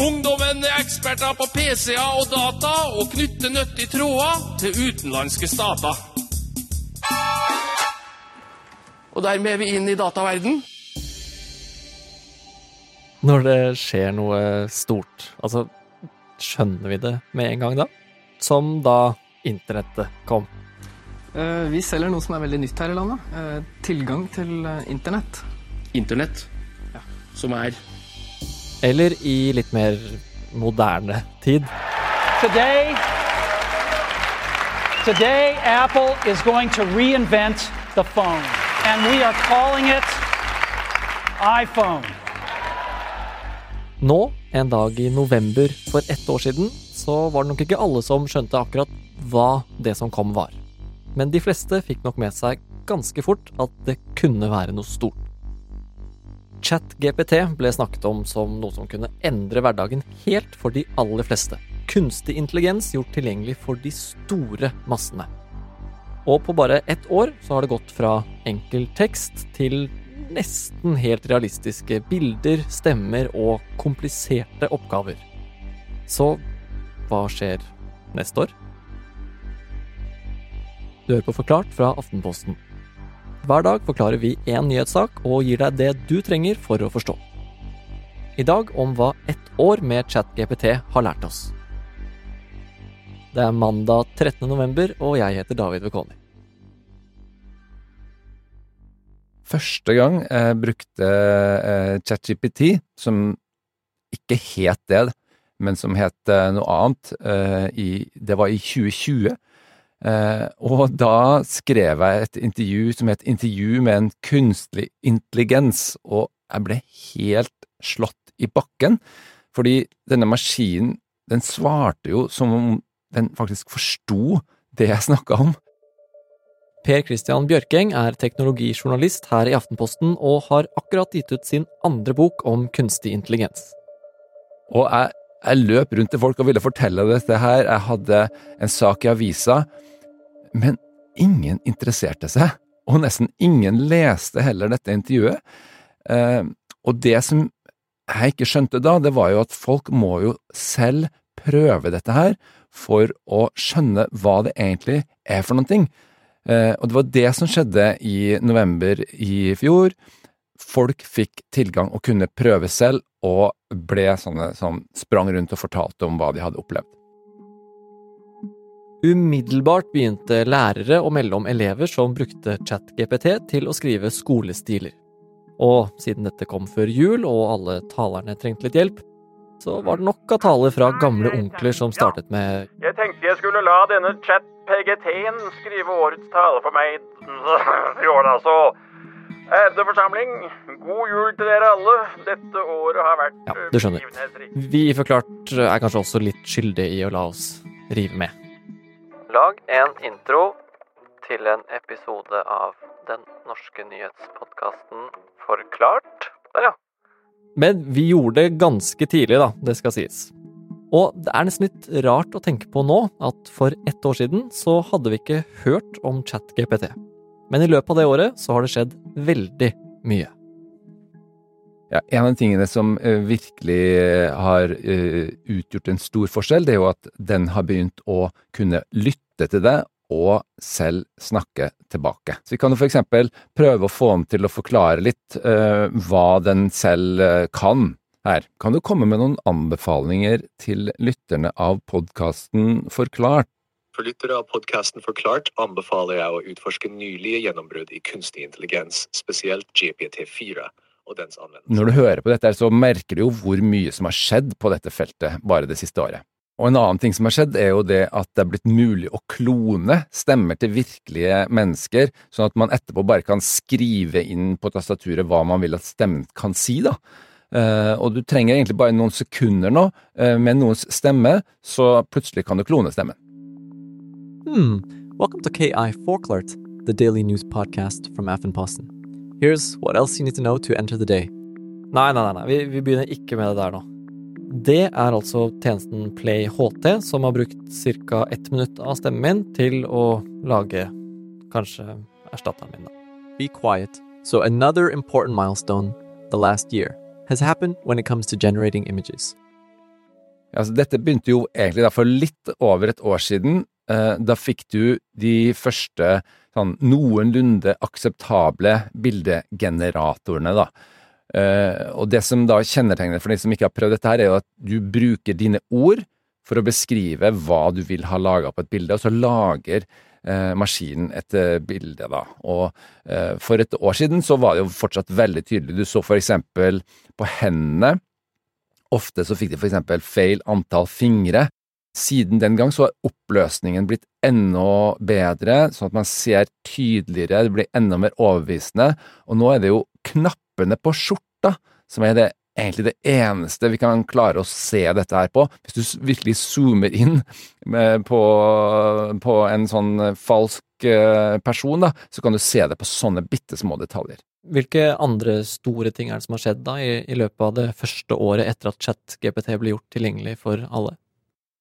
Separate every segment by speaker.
Speaker 1: Ungdommen er eksperter på PC-er og data og knytter nyttige tråder til utenlandske stater. Og dermed er vi inn i dataverden.
Speaker 2: Når det skjer noe stort, altså skjønner vi det med en gang da? Som da internettet kom.
Speaker 3: Eh, vi selger noe som er veldig nytt her i landet. Eh, tilgang til internett. internett.
Speaker 1: Internett, som er
Speaker 2: Eller i litt mer moderne tid.
Speaker 4: Today, today Apple is going to reinvent the phone, and we are calling it iPhone.
Speaker 2: Nå, en dag i november for ett år siden, så var det nok ikke alle som skjønte akkurat hva det som kom var. Men de fleste fikk nok med seg ganske fort at det kunne være noe stort. ChatGPT ble snakket om som noe som kunne endre hverdagen helt for de aller fleste. Kunstig intelligens gjort tilgjengelig for de store massene. Og på bare ett år så har det gått fra enkel tekst til nesten helt realistiske bilder, stemmer og kompliserte oppgaver. Så hva skjer neste år? Du hører på Forklart fra Aftenposten. Hver dag forklarer vi én nyhetssak og gir deg det du trenger for å forstå. I dag om hva ett år med ChatGPT har lært oss. Det er mandag 13. november, og jeg heter David Vekoni.
Speaker 5: Første gang jeg brukte eh, ChatGPT, som ikke het det, men som het eh, noe annet, eh, det var i 2020. Eh, og da skrev jeg et intervju som het 'Intervju med en kunstig intelligens', og jeg ble helt slått i bakken, fordi denne maskinen, den svarte jo som om den faktisk forsto det jeg snakka om.
Speaker 2: Per Christian Bjørkeng er teknologijournalist her i Aftenposten og har akkurat gitt ut sin andre bok om kunstig intelligens.
Speaker 5: Og jeg, jeg løp rundt til folk og ville fortelle dette her. Jeg hadde en sak i avisa, men ingen interesserte seg. Og nesten ingen leste heller dette intervjuet. Eh, og det som jeg ikke skjønte da, det var jo at folk må jo selv prøve dette her for å skjønne hva det egentlig er for noen ting. Eh, og det var det som skjedde i november i fjor. Folk fikk tilgang og kunne prøve selv, og ble sånne som sprang rundt og fortalte om hva de hadde opplevd.
Speaker 2: Umiddelbart begynte lærere å melde om elever som brukte ChatGPT til å skrive skolestiler. Og siden dette kom før jul og alle talerne trengte litt hjelp, så var det nok av taler fra gamle onkler som startet med
Speaker 6: Jeg tenkte jeg skulle la denne chat-PGT-en skrive årets tale for meg i år, da, så Ærede forsamling, god jul til dere alle. Dette året har vært
Speaker 2: Ja, du skjønner. Vi Forklart er kanskje også litt skyldige i å la oss rive med. Lag en intro til en episode av den norske nyhetspodkasten Forklart. Der, ja. Men vi gjorde det ganske tidlig, da, det skal sies. Og det er nesten litt rart å tenke på nå at for ett år siden så hadde vi ikke hørt om ChatGPT. Men i løpet av det året så har det skjedd veldig mye.
Speaker 5: Ja, en av tingene som eh, virkelig eh, har eh, utgjort en stor forskjell, det er jo at den har begynt å kunne lytte til deg og selv snakke tilbake. Så vi kan jo eksempel prøve å få den til å forklare litt uh, hva den selv kan. Her, kan du komme med noen anbefalinger til lytterne av podkasten Forklart?
Speaker 7: For lyttere av podkasten Forklart anbefaler jeg å utforske nylige gjennombrudd i kunstig intelligens, spesielt GPT4 og dens anvendelse.
Speaker 5: Når du hører på dette, så merker du jo hvor mye som har skjedd på dette feltet bare det siste året. Og en annen ting som har skjedd, er jo det at det er blitt mulig å klone stemmer til virkelige mennesker, sånn at man etterpå bare kan skrive inn på tastaturet hva man vil at stemmen kan si, da. Eh, og du trenger egentlig bare noen sekunder nå eh, med noens stemme, så plutselig kan du klone stemmen.
Speaker 2: Hmm. Welcome to KI Forklart, the daily news podcast from Aftenposten. Here's what else you need to know to enter the day. Nei, nei, nei, nei. Vi, vi begynner ikke med det der nå. Det er altså tjenesten Play HT som har brukt ca. ett minutt av stemmen min til å lage kanskje erstatteren min, da. Be quiet. So another important milestone, the last year, has happened when it comes to generating images.
Speaker 5: Altså, dette begynte jo egentlig da for litt over et år siden. Eh, da fikk du de første sånn noenlunde akseptable bildegeneratorene, da. Eh, og det som da kjennetegner for de som ikke har prøvd dette her, er jo at du bruker dine ord for å beskrive hva du vil ha laga på et bilde, og så lager eh, maskinen et bilde, da. Og for et år siden så var det jo fortsatt veldig tydelig. Du så for eksempel på hendene Ofte så fikk de for eksempel feil antall fingre. Siden den gang så har oppløsningen blitt enda bedre, sånn at man ser tydeligere, det blir enda mer overbevisende, og nå er det jo knappene på skjorta som er det egentlig det eneste vi kan klare å se dette her på. Hvis du virkelig zoomer inn på, på en sånn falsk eh, person, da, så kan du se det på sånne bitte små detaljer.
Speaker 2: Hvilke andre store ting er det som har skjedd da, i, i løpet av det første året etter at ChatGPT ble gjort tilgjengelig for alle?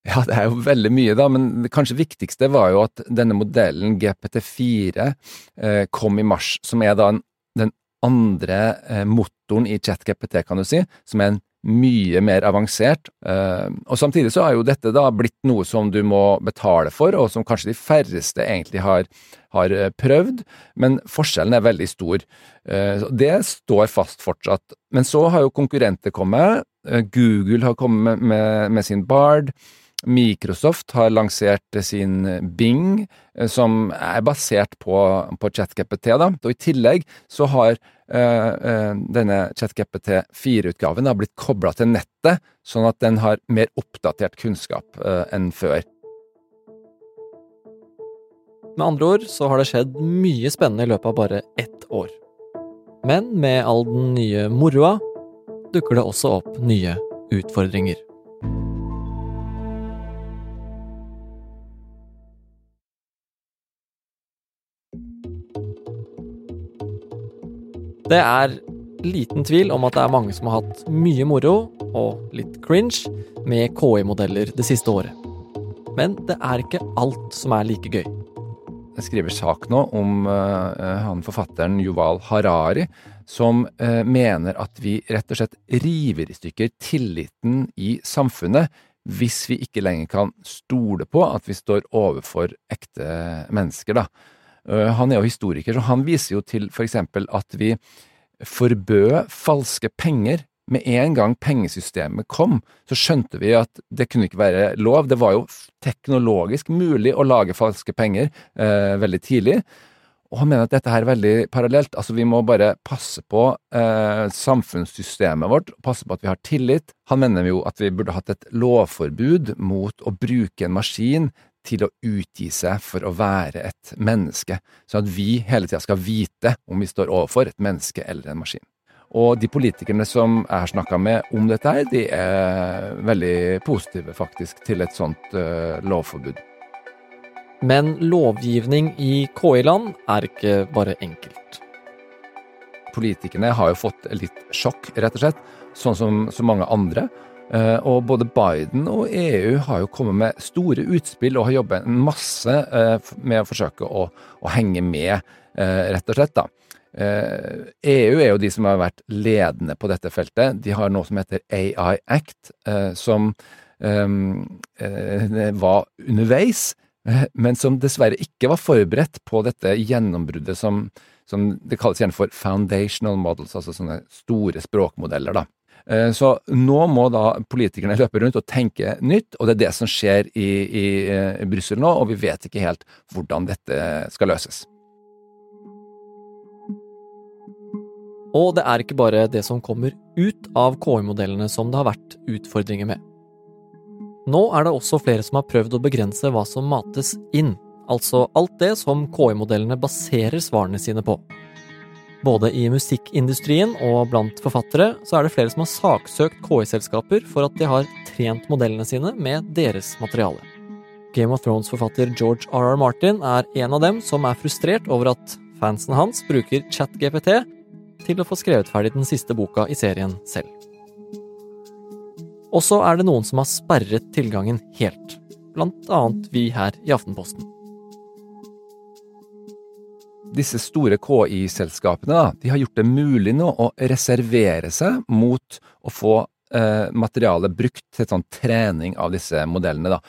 Speaker 5: Ja, det er jo veldig mye, da, men det kanskje viktigste var jo at denne modellen GPT4 eh, kom i mars, som er da en, den andre eh, motoren i ChatGPT, kan du si, som er en mye mer avansert. Eh, og samtidig så har jo dette da blitt noe som du må betale for, og som kanskje de færreste egentlig har, har prøvd, men forskjellen er veldig stor. Det står fast fortsatt. Men så har jo konkurrenter kommet. Google har kommet med, med sin Bard. Microsoft har lansert sin Bing, som er basert på, på ChatGPT. Da. Og I tillegg så har Eh, eh, denne ChatGPT 4-utgaven blitt kobla til nettet, sånn at den har mer oppdatert kunnskap øh, enn før.
Speaker 2: Med andre ord så har det skjedd mye spennende i løpet av bare ett år. Men med all den nye moroa dukker det også opp nye utfordringer. Det er liten tvil om at det er mange som har hatt mye moro, og litt cringe, med KI-modeller det siste året. Men det er ikke alt som er like gøy.
Speaker 5: Jeg skriver sak nå om uh, han forfatteren Yuval Harari, som uh, mener at vi rett og slett river i stykker tilliten i samfunnet hvis vi ikke lenger kan stole på at vi står overfor ekte mennesker, da. Eh, han er jo historiker, så han viser jo til for eksempel at vi forbød falske penger. Med en gang pengesystemet kom, så skjønte vi at det kunne ikke være lov. Det var jo teknologisk mulig å lage falske penger eh, veldig tidlig. Og han mener at dette her er veldig parallelt. Altså, vi må bare passe på eh, samfunnssystemet vårt, passe på at vi har tillit. Han mener jo at vi burde hatt et lovforbud mot å bruke en maskin til å utgi seg for å være et menneske, sånn at vi hele tida skal vite om vi står overfor et menneske eller en maskin. Og de politikerne som jeg har snakka med om dette her, de er veldig positive faktisk til et sånt uh, lovforbud.
Speaker 2: Men lovgivning i KI-land er ikke bare enkelt.
Speaker 5: Politikerne har jo fått litt sjokk, rett og slett, sånn som så mange andre. Eh, og både Biden og EU har jo kommet med store utspill og har jobbet masse eh, med å forsøke å, å henge med, eh, rett og slett. da. EU e er jo de som har vært ledende på dette feltet. De har noe som heter AI Act, som var underveis, men som dessverre ikke var forberedt på dette gjennombruddet som, som det kalles gjerne for foundational models, altså sånne store språkmodeller. da. Eh, så nå må da politikerne løpe rundt og tenke nytt, og det er det som skjer i, i, i Brussel nå, og vi vet ikke helt hvordan dette skal løses.
Speaker 2: Og det er ikke bare det som kommer ut av KI-modellene som det har vært utfordringer med. Nå er det også flere som har prøvd å begrense hva som mates inn, altså alt det som KI-modellene baserer svarene sine på. Både i musikkindustrien og blant forfattere så er det flere som har saksøkt KI-selskaper for at de har trent modellene sine med deres materiale. Game of Thrones-forfatter George R.R. Martin er en av dem som er frustrert over at fansen hans bruker ChatGPT til å få skrevet ferdig den siste boka i serien selv. Og så er det noen som har sperret tilgangen helt, blant annet vi her i Aftenposten
Speaker 5: disse store KI-selskapene de har gjort det mulig nå å reservere seg mot å få eh, materiale brukt til sånn trening av disse modellene. da.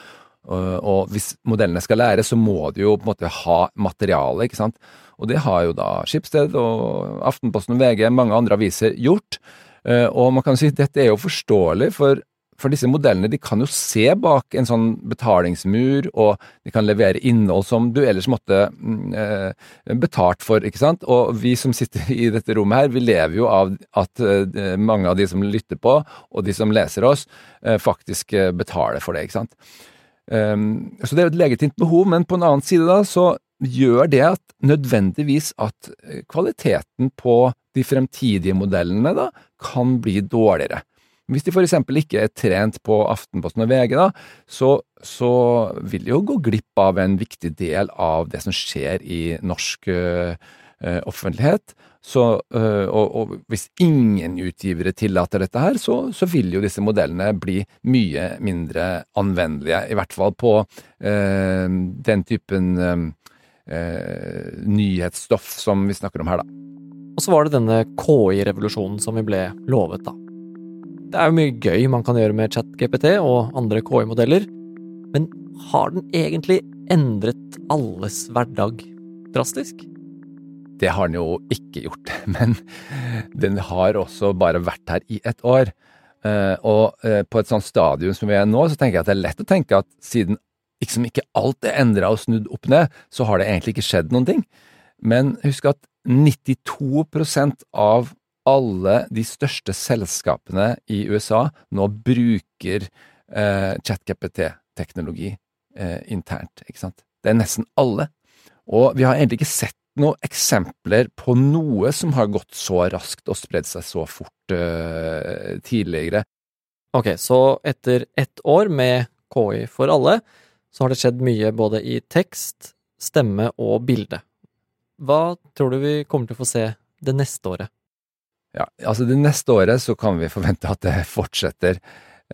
Speaker 5: Og, og hvis modellene skal lære, så må de jo på en måte ha materiale, ikke sant. Og det har jo da Skipsted og Aftenposten VG, mange andre aviser, gjort. Eh, og man kan si at dette er jo forståelig, for for disse modellene de kan jo se bak en sånn betalingsmur, og de kan levere innhold som du ellers måtte mm, eh, betalt for, ikke sant. Og vi som sitter i dette rommet her, vi lever jo av at eh, mange av de som lytter på, og de som leser oss, eh, faktisk eh, betaler for det, ikke sant. Um, så det er jo et legitimt behov, men på en annen side da, så gjør det at nødvendigvis at eh, kvaliteten på de fremtidige modellene da kan bli dårligere. Hvis de f.eks. ikke er trent på Aftenposten og VG, da, så, så, vil de jo gå glipp av en viktig del av det som skjer i norsk uh, offentlighet. Så, uh, og, og, hvis ingen utgivere tillater dette her, så, så, vil jo disse modellene bli mye mindre anvendelige. I hvert fall på uh, den typen nyhetsstoff som vi snakker om her, da.
Speaker 2: Og så var det denne KI-revolusjonen som vi ble lovet, da. Det er jo mye gøy man kan gjøre med ChatGPT og andre KI-modeller, men har den egentlig endret alles hverdag drastisk?
Speaker 5: Det har den jo ikke gjort, men den har også bare vært her i et år. Eh, og eh, på et sånt stadium som vi er nå, så tenker jeg at det er lett å tenke at siden liksom ikke alt er endra og snudd opp ned, så har det egentlig ikke skjedd noen ting. Men husk at 92% av alle de største selskapene i USA nå bruker eh, ChatGPT-teknologi eh, internt, ikke sant. Det er nesten alle. Og vi har egentlig ikke sett noen eksempler på noe som har gått så raskt og spredd seg så fort eh, tidligere.
Speaker 2: Ok, så etter ett år med KI for alle, så har det skjedd mye både i tekst, stemme og bilde. Hva tror du vi kommer til å få se det neste året?
Speaker 5: Ja, altså Det neste året så kan vi forvente at det fortsetter.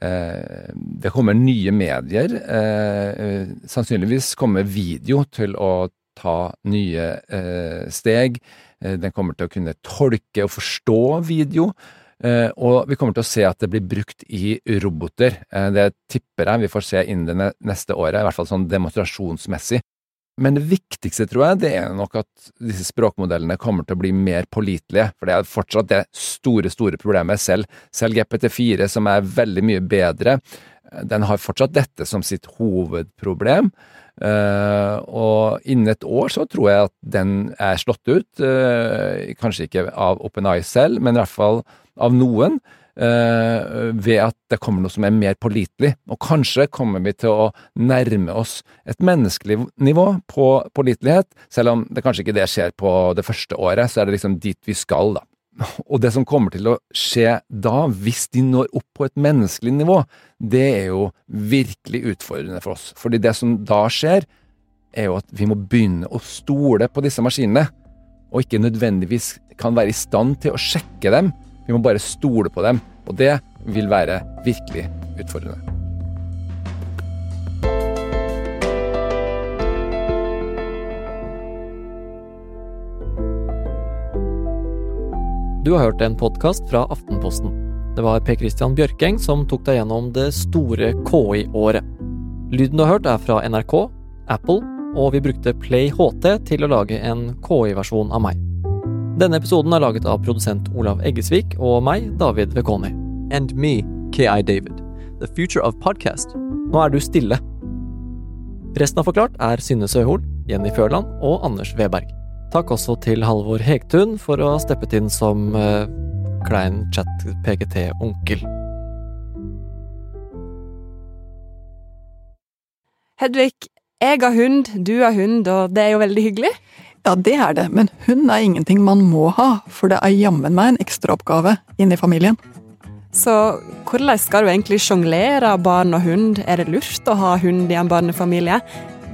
Speaker 5: Eh, det kommer nye medier. Eh, sannsynligvis kommer video til å ta nye eh, steg. Den kommer til å kunne tolke og forstå video. Og vi kommer til å se at det blir brukt i roboter. Det tipper jeg vi får se innen det neste året, i hvert fall sånn demonstrasjonsmessig. Men det viktigste, tror jeg, det er nok at disse språkmodellene kommer til å bli mer pålitelige, for det er fortsatt det store, store problemet. Selv, selv GPT4, som er veldig mye bedre, den har fortsatt dette som sitt hovedproblem. Uh, og innen et år så tror jeg at den er slått ut, uh, kanskje ikke av OpenEye selv, men i hvert fall av noen. Uh, ved at det kommer noe som er mer pålitelig. Og kanskje kommer vi til å nærme oss et menneskelig nivå på pålitelighet, selv om det kanskje ikke det skjer på det første året, så er det liksom dit vi skal, da. Og det som kommer til å skje da, hvis de når opp på et menneskelig nivå, det er jo virkelig utfordrende for oss. Fordi det som da skjer, er jo at vi må begynne å stole på disse maskinene, og ikke nødvendigvis kan være i stand til å sjekke dem vi må bare stole på dem, og det vil være virkelig utfordrende.
Speaker 2: Du har hørt en podkast fra Aftenposten. Det var Per Christian Bjørkeng som tok deg gjennom det store KI-året. Lyden du har hørt er fra NRK, Apple, og vi brukte Play HT til å lage en KI-versjon av meg. Denne episoden er laget av produsent Olav Eggesvik og meg, David Vekoni.
Speaker 8: And me, KI David. The future of podcast.
Speaker 2: Nå er du stille. Resten av Forklart er Synne Søhol, Jenny Førland og Anders Weberg. Takk også til Halvor Hegtun for å ha steppet inn som uh, klein chat-PGT-onkel.
Speaker 9: Hedvig, jeg har hund, du har hund, og det er jo veldig hyggelig.
Speaker 10: Ja, det er det, men hund er ingenting man må ha, for det er jammen meg en ekstraoppgave inni familien.
Speaker 9: Så hvordan skal du egentlig sjonglere barn og hund? Er det lurt å ha hund i en barnefamilie?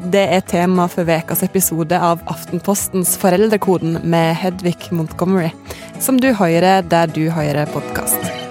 Speaker 9: Det er tema for ukas episode av Aftenpostens Foreldrekoden med Hedvig Montgomery, som du hører der du hører podkast.